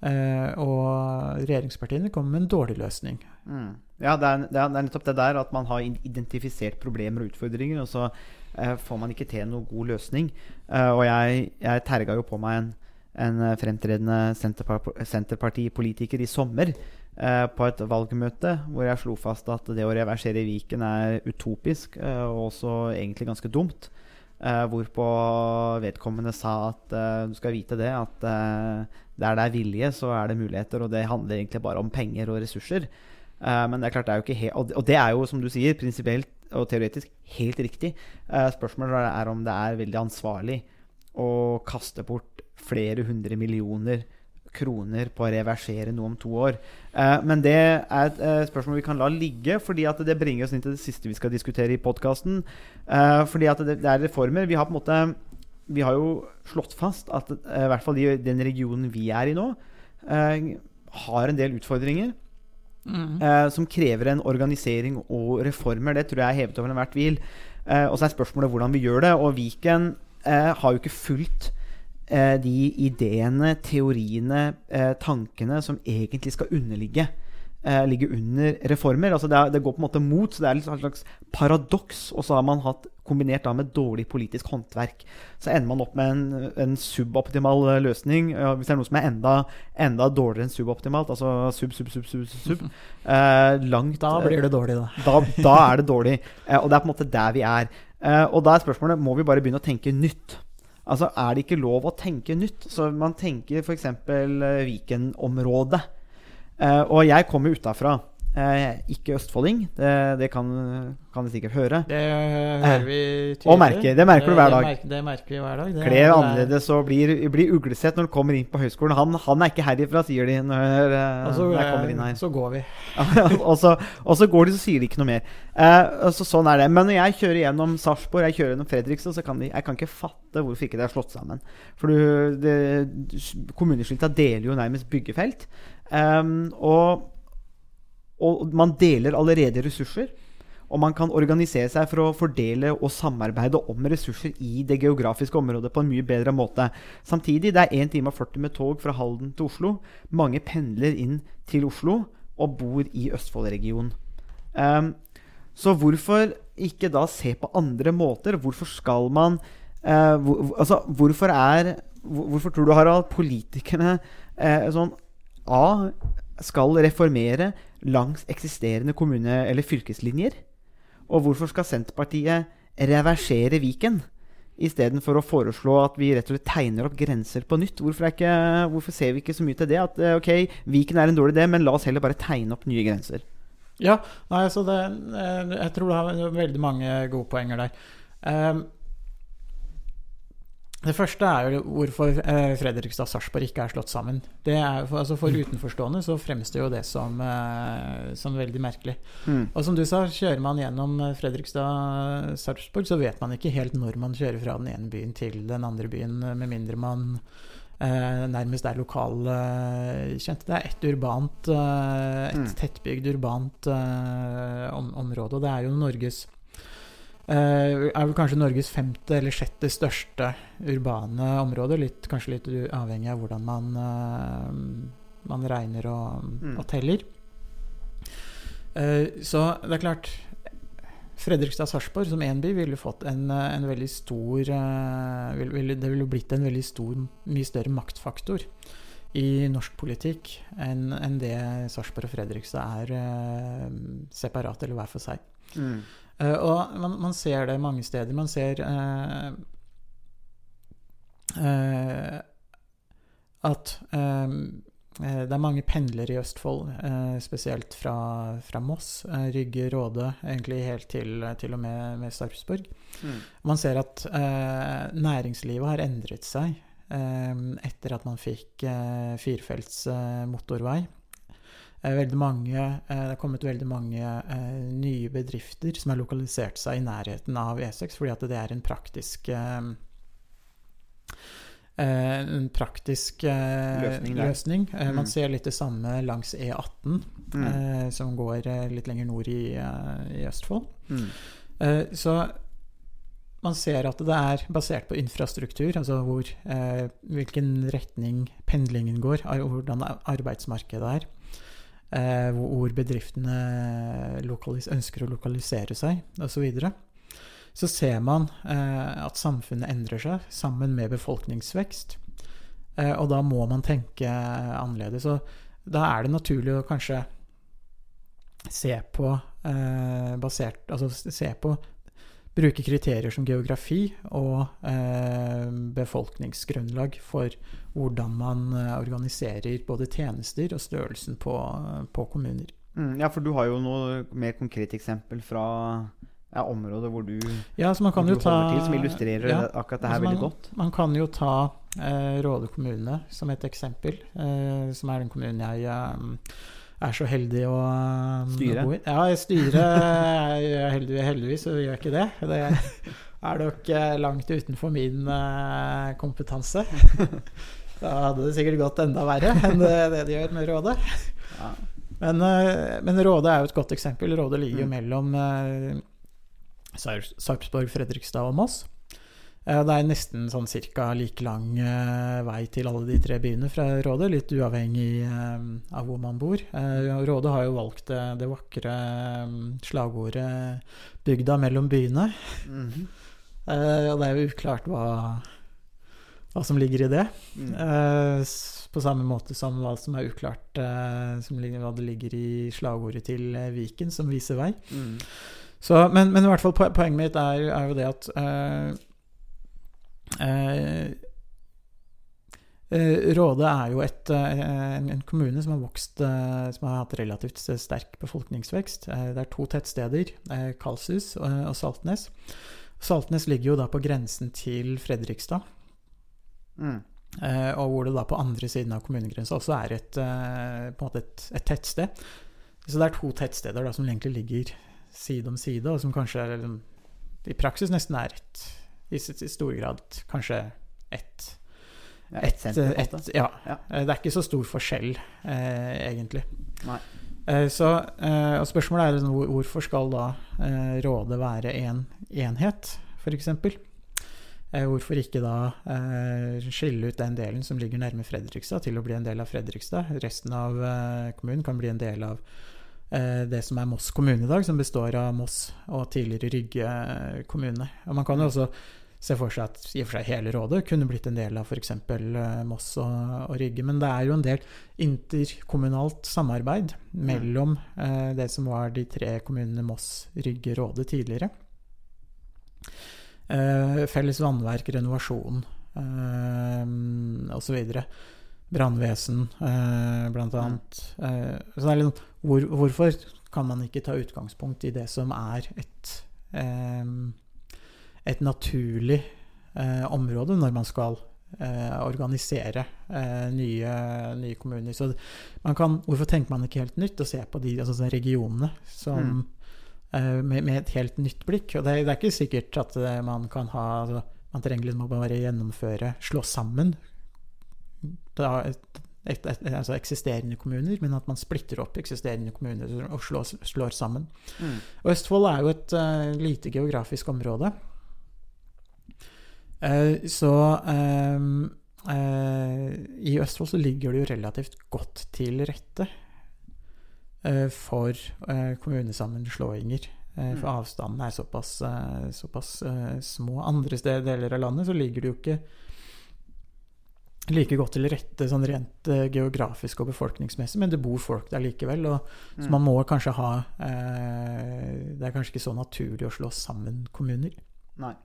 S6: Eh, og regjeringspartiene kommer med en dårlig løsning.
S5: Mm. Ja, det er, det, er, nettopp det der at man har identifisert problemer og utfordringer, og så eh, får man ikke til noen god løsning. Og jeg, jeg terga jo på meg en, en fremtredende senterpar senterpartipolitiker i sommer eh, på et valgmøte hvor jeg slo fast at det å reversere Viken er utopisk eh, og også egentlig ganske dumt. Eh, hvorpå vedkommende sa at uh, du skal vite det, at uh, der det er vilje, så er det muligheter. Og det handler egentlig bare om penger og ressurser. Men det er klart, det er jo ikke helt Og og det er jo, som du sier, prinsipielt og teoretisk helt riktig. Spørsmålet er om det er veldig ansvarlig å kaste bort flere hundre millioner kroner på å reversere noe om to år. Eh, men det er et eh, spørsmål vi kan la ligge, fordi at det bringer oss inn til det siste vi skal diskutere i podkasten. Eh, fordi at det, det er reformer. Vi har på en måte Vi har jo slått fast at eh, i hvert fall i den regionen vi er i nå, eh, har en del utfordringer eh, som krever en organisering og reformer. Det tror jeg er hevet over enhver tvil. Eh, og så er spørsmålet hvordan vi gjør det. Og Viken eh, har jo ikke fulgt de ideene, teoriene, eh, tankene som egentlig skal underligge. Eh, ligge under reformer. Altså det, er, det går på en måte mot, så det er litt sånn slags paradoks. Og så har man hatt kombinert med dårlig politisk håndverk. Så ender man opp med en, en suboptimal eh, løsning. Hvis det er noe som er enda, enda dårligere enn suboptimalt, altså sub, sub, sub, sub, sub, sub <laughs> eh, langt
S6: Da blir det dårlig, da.
S5: da, da er det dårlig. Eh, og det er på en måte der vi er. Eh, og da er spørsmålet må vi bare begynne å tenke nytt. Altså, Er det ikke lov å tenke nytt? Så man tenker f.eks. Uh, Viken-området. Uh, og jeg kommer utafra. Eh, ikke østfolding, det, det kan, kan de sikkert høre.
S6: Det hører vi tydelig.
S5: Og merker. Det merker du hver dag.
S6: Det, merker, vi hver dag. Det,
S5: Kler
S6: er-
S5: annerledes og blir, blir uglesett når du kommer inn på høyskolen. Han, han er ikke herifra, sier de når, eh,
S6: så,
S5: når jeg kommer inn her.
S6: så går vi. <laughs>
S5: og, så, og så går de, så sier de ikke noe mer. Eh, så sånn er det. Men når jeg kjører gjennom Sarpsborg, jeg kjører gjennom Fredrikstad, så kan de, jeg kan ikke fatte hvorfor ikke det er slått sammen. For du, det, kommuneskilta deler jo nærmest byggefelt. Um, og, og man deler allerede ressurser. Og man kan organisere seg for å fordele og samarbeide om ressurser i det geografiske området på en mye bedre måte. Samtidig, det er 1 time og 40 med tog fra Halden til Oslo. Mange pendler inn til Oslo og bor i Østfold-regionen. Um, så hvorfor ikke da se på andre måter? Hvorfor skal man uh, hvor, altså, hvorfor er Hvorfor tror du, Harald, politikerne uh, sånn A skal reformere langs eksisterende kommune- eller fylkeslinjer? Og hvorfor skal Senterpartiet reversere Viken? Istedenfor å foreslå at vi rett og slett tegner opp grenser på nytt. Hvorfor, ikke, hvorfor ser vi ikke så mye til det? At eh, ok, Viken er en dårlig idé, men la oss heller bare tegne opp nye grenser.
S6: Ja, nei, altså det, eh, jeg tror du har veldig mange gode poenger der. Eh, Det første er jo hvorfor eh, Fredrikstad og Sarpsborg ikke er slått sammen. Det er, altså for utenforstående så fremstår jo det som, eh, som veldig merkelig.
S5: Mm.
S6: Og som du sa, kjører man gjennom eh, Fredrikstad-Sarpsborg, så vet man ikke helt når man kjører fra den ene byen til den andre byen, eh, med mindre man eh, nærmest er lokalkjent. det er et urbant, eh, et
S5: Mm.
S6: tettbygd urbant eh, om, område, og det er jo Norges eh, er vel kanskje Norges femte eller sjette største urbane område. Litt, kanskje litt avhengig av hvordan man, eh, man regner og,
S5: Mm.
S6: og teller. Eh, så det er klart Fredrikstad-Sarpsborg som én by ville fått en, eh, en veldig stor eh, vil- ville- Det ville blitt en veldig stor, mye større maktfaktor i norsk politikk enn en det Sarpsborg og Fredrikstad er eh, separat eller hver for seg.
S5: Mm.
S6: Eh, og man, man ser det mange steder. Man ser eh, eh, at det er mange pendlere i Østfold, spesielt fra, fra Moss, Rygge, Råde, egentlig helt til, til og med, med Sarpsborg.
S5: Mm.
S6: Man ser at eh, næringslivet har endret seg eh, etter at man fikk eh, firefelts motorvei. Eh, veldig mange, eh, det har kommet veldig mange eh, nye bedrifter som har lokalisert seg i nærheten av E6, fordi at det er en praktisk en praktisk
S5: Løsning
S6: løsning. Man
S5: Mm.
S6: ser litt det samme langs E18,
S5: Mm.
S6: som går litt lenger nord i, i Østfold.
S5: Mm.
S6: Så man ser at det er basert på infrastruktur, altså hvor, hvilken retning pendlingen går, hvordan arbeidsmarkedet er, hvor hvor bedriftene ønsker å lokalisere seg, osv. Så, så ser man eh, at samfunnet endrer seg sammen med befolkningsvekst. Eh, og da må man tenke annerledes. Og da er det naturlig å kanskje se på eh, basert Altså se på Bruke kriterier som geografi og eh, befolkningsgrunnlag for hvordan man eh, organiserer både tjenester og størrelsen på, på kommuner.
S5: Mm. Ja, for du har jo noe mer konkret eksempel fra ja, områder hvor du,
S6: Ja, så man kan jo ta
S5: til, som illustrerer
S6: ja,
S5: akkurat det her
S6: altså
S5: veldig
S6: man,
S5: godt.
S6: Man kan jo ta eh, Råde kommune som et eksempel, eh, som er den kommunen jeg eh, er så heldig å eh,
S5: Styre?
S6: i. Ja, jeg styrer jeg heldig, Heldigvis så gjør jeg ikke det. Det er nok eh, langt utenfor min eh, kompetanse. Da hadde det sikkert gått enda verre enn det det de gjør med Råde.
S5: Ja.
S6: Men, eh, men Råde er jo et godt eksempel. Råde ligger jo
S5: Mm.
S6: mellom Sarpsborg, Fredrikstad og Moss. Eh, Det er nesten sånn cirka like lang eh, vei til alle de tre byene fra Råde, litt uavhengig eh, av hvor man bor. Råde har jo valgt det vakre slagordet 'bygda mellom byene'.
S5: Mhm.
S6: Eh, Og det er jo uklart hva, hva som ligger i det.
S5: Mm.
S6: På samme måte som hva som er uklart som ligger, hva det ligger i slagordet til Viken, som viser vei.
S5: Mm.
S6: Så, men, men i hvert fall poenget mitt er, er jo det at Råde er jo et, eh, en, en kommune som har vokst eh, Som har hatt relativt sterk befolkningsvekst. Eh, det er to tettsteder, eh, Kalshus og, Saltnes. Saltnes ligger jo da på grensen til Fredrikstad.
S5: Mm.
S6: Eh, og hvor det da på andre siden av kommunegrensa også er et, eh, på en måte et, et tettsted. Så det er to tettsteder da, som egentlig ligger side om side, og som kanskje er, i praksis nesten er ett. I, i stor grad kanskje ett.
S5: På en
S6: ett-
S5: måte.
S6: ja.
S5: Ja.
S6: Eh, Det er ikke så stor forskjell, eh, egentlig. Eh, så, eh, og spørsmålet er liksom, hvor- hvorfor skal da eh, rådet være en enhet, f.eks.? Eh, hvorfor ikke da eh, skille ut den delen som ligger nærme Fredrikstad, til å bli en del av Fredrikstad? Resten av kommunen kan bli en del av eh, det som er Moss kommune i dag, som består av Moss og tidligere Rygge kommune. Og man kan jo også se for seg at i og for seg hele rådet kunne blitt en del av f.eks. Moss og, og Rygge. Men det er jo en del interkommunalt samarbeid mellom eh, det som var de tre kommunene Moss, Rygge, Råde tidligere. Eh, felles vannverk, renovasjon eh, osv. Brannvesen, eh, blant annet. Eh, så det er litt, hvor, hvorfor kan man ikke ta utgangspunkt i det som er et eh, et naturlig eh, område når man skal eh, organisere eh, nye, nye kommuner. Så man kan, hvorfor tenker man ikke helt nytt og se på de altså, sånn regionene som, eh, med, med et helt nytt blikk? Og det, det er ikke sikkert at eh, man kan ha altså, Man trenger liksom bare gjennomføre, slå sammen da, et, et, et, altså eksisterende kommuner, men at man splitter opp eksisterende kommuner og slår, slår sammen.
S5: Mm.
S6: Og Østfold er jo et uh, lite geografisk område. Eh, så ehm, eh, i Østfold så ligger det jo relativt godt til rette eh, for kommunesammenslåinger. For
S5: Mm.
S6: avstandene er såpass, såpass små. Andre steder, deler av landet så ligger det jo ikke like godt til rette sånn rent geografisk og befolkningsmessig, men det bor folk der likevel. Og, Så man må kanskje ha Det er kanskje ikke så naturlig å slå sammen kommuner.
S5: Nei.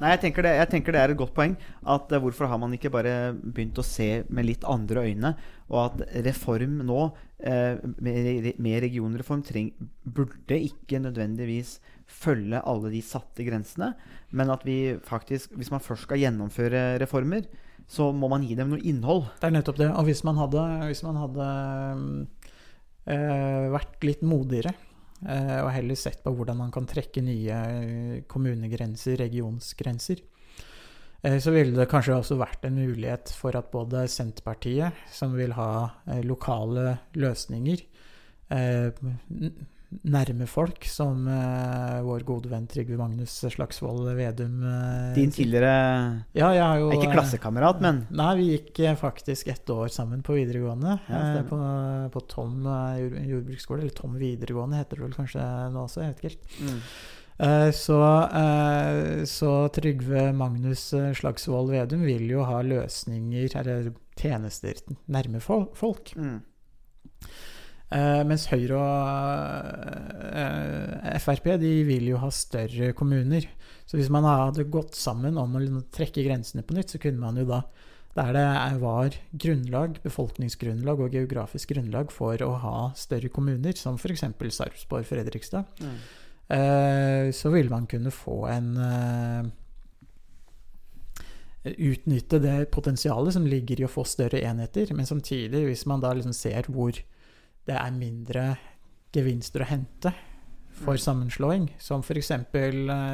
S5: Nei, jeg tenker, det, jeg tenker det er et godt poeng. At eh, Hvorfor har man ikke bare begynt å se med litt andre øyne? Og at reform nå, eh, med, med regionreform, treng, burde ikke nødvendigvis følge alle de satte grensene. Men at vi faktisk, hvis man først skal gjennomføre reformer, så må man gi dem noe innhold.
S6: Det er nettopp det. Og hvis man hadde, hvis man hadde eh, vært litt modigere og heller sett på hvordan man kan trekke nye eh, kommunegrenser, regionsgrenser, eh, så ville det kanskje også vært en mulighet for at både Senterpartiet, som vil ha eh, lokale løsninger, eh, nærme folk, som uh, vår gode venn Trygve Magnus Slagsvold Vedum Uh,
S5: Din tidligere
S6: ja, jeg har jo,
S5: Ikke
S6: eh,
S5: klassekamerat, men
S6: Nei, vi gikk faktisk ett år sammen på videregående.
S5: Ja,
S6: på, på Tom jordbruksskole, eller Tom videregående heter det vel kanskje nå også, jeg vet ikke helt.
S5: mm.
S6: Så, så Trygve Magnus Slagsvold Vedum vil jo ha løsninger, eller tjenester, nærme folk.
S5: Mm.
S6: Eh, mens Høyre og uh, Frp de vil jo ha større kommuner. Så hvis man hadde gått sammen om å liksom trekke grensene på nytt, så kunne man jo da der det var grunnlag, befolkningsgrunnlag og geografisk grunnlag for å ha større kommuner, som f.eks. Sarpsborg, Fredrikstad,
S5: Mm.
S6: uh, så ville man kunne få en eh, Utnytte det potensialet som ligger i å få større enheter, men samtidig, hvis man da liksom ser hvor det er mindre gevinster å hente for
S5: Mm.
S6: sammenslåing, som f.eks.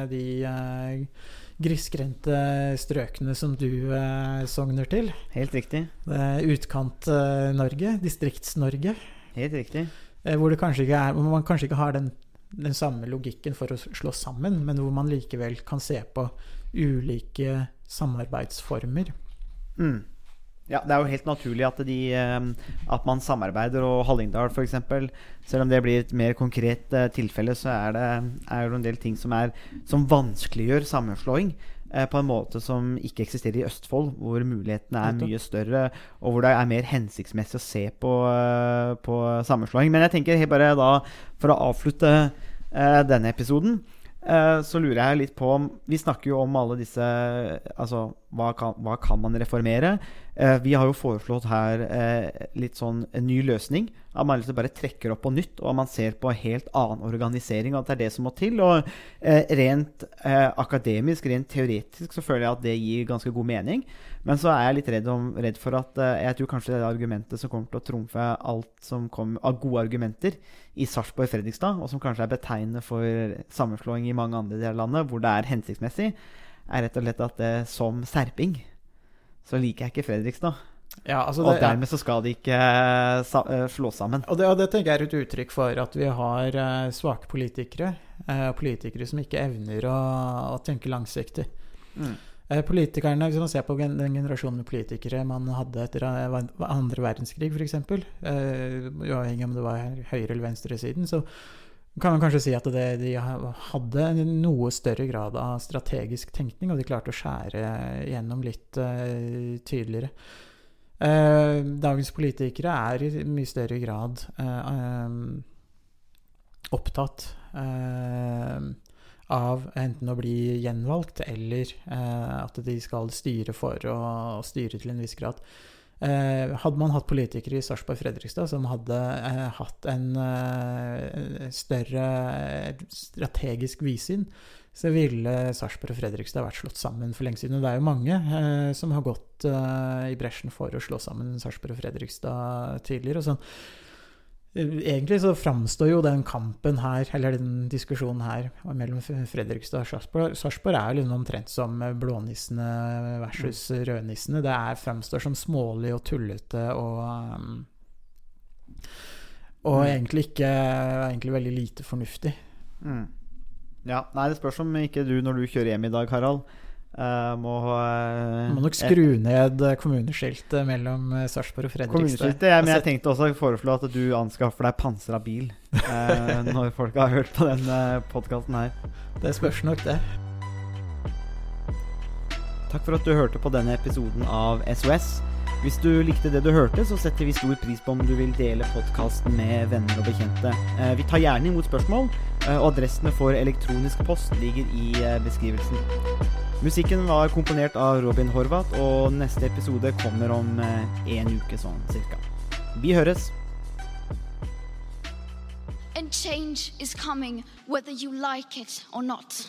S6: de eh, grisgrendte strøkene som du eh, sogner til.
S5: Helt riktig.
S6: Det Utkant-Norge, Distrikts-Norge.
S5: Helt riktig.
S6: Eh, Hvor, det kanskje ikke er, hvor man kanskje ikke har den, den samme logikken for å slå sammen, men hvor man likevel kan se på ulike samarbeidsformer.
S5: Mm. Ja, det er jo helt naturlig at, de, eh, at man samarbeider, og Hallingdal f.eks. Selv om det blir et mer konkret eh, tilfelle, så er det, er det en del ting som, er, som vanskeliggjør sammenslåing. eh, På en måte som ikke eksisterer i Østfold, hvor mulighetene er mye større, og hvor det er mer hensiktsmessig å se på, eh, på sammenslåing. Men jeg tenker helt bare da, for å avslutte eh, denne episoden, eh, så lurer jeg litt på om Vi snakker jo om alle disse Altså, hva kan, hva kan man reformere? Eh, vi har jo foreslått her eh, litt sånn en ny løsning. At man liksom bare trekker opp på nytt, og at man ser på en helt annen organisering. Og at det er det som må til. Og eh, rent eh, akademisk, rent teoretisk, så føler jeg at det gir ganske god mening. Men så er jeg litt redd, om, redd for at eh, jeg tror kanskje det er argumentet som kommer til å trumfe alt som kommer av gode argumenter i Sarpsborg Fredrikstad, og som kanskje er betegnende for sammenslåing i mange andre deler av landet, hvor det er hensiktsmessig, er rett og slett at eh, som serping så liker jeg ikke Fredrikstad.
S6: Ja, altså
S5: Og
S6: det,
S5: dermed så skal de ikke eh, sa, slå sammen.
S6: Og det, og det tenker jeg er et uttrykk for at vi har eh, svake politikere. Eh, politikere som ikke evner å, å tenke langsiktig. Mm. politikerne, Hvis man ser på den generasjonen med politikere man hadde etter eh, andre verdenskrig, f.eks., uavhengig om det var høyre- eller venstresiden, så kan man kanskje si at det, de hadde noe større grad av strategisk tenkning, og de klarte å skjære gjennom litt uh, tydeligere. Uh, dagens politikere er i mye større grad uh, um, opptatt av enten å bli gjenvalgt eller at de skal styre for å, å styre til en viss grad. Eh, hadde man hatt politikere i Sarpsborg Fredrikstad som hadde eh, hatt en eh, større strategisk vidsyn, så ville Sarpsborg og Fredrikstad vært slått sammen for lenge siden. Og det er jo mange eh, som har gått eh, i bresjen for å slå sammen Sarpsborg og Fredrikstad tidligere. og sånn. Eh, Egentlig så framstår jo den kampen her, eller den diskusjonen her mellom Fredrikstad og Sarpsborg er jo omtrent som blånissene versus rødnissene. Det er, framstår som smålig og tullete og um, Og
S5: Mm.
S6: egentlig ikke Egentlig veldig lite fornuftig.
S5: Mm. Ja, Nei, det spørs om ikke du, når du kjører hjem i dag, Harald, eh, må
S6: uh, må nok skru ned kommuneskiltet mellom eh, Sarpsborg og Fredrikstad.
S5: Ja, men jeg
S6: Altså,
S5: tenkte også å foreslå at du anskaffer deg pansra bil uh, <laughs> når folk har hørt på den uh, podkasten her.
S6: Det spørs nok, det.
S5: Takk for at du hørte på denne episoden av SOS. Hvis du likte det du hørte, så setter vi stor pris på om du vil dele podkasten med venner og bekjente. Eh, Vi tar gjerne imot spørsmål, eh, og adressene for elektronisk post ligger i eh, beskrivelsen. Musikken var komponert av Robin Horvath, og neste episode kommer om eh, en uke sånn cirka. Vi høres!
S1: And change is coming whether you like it or not.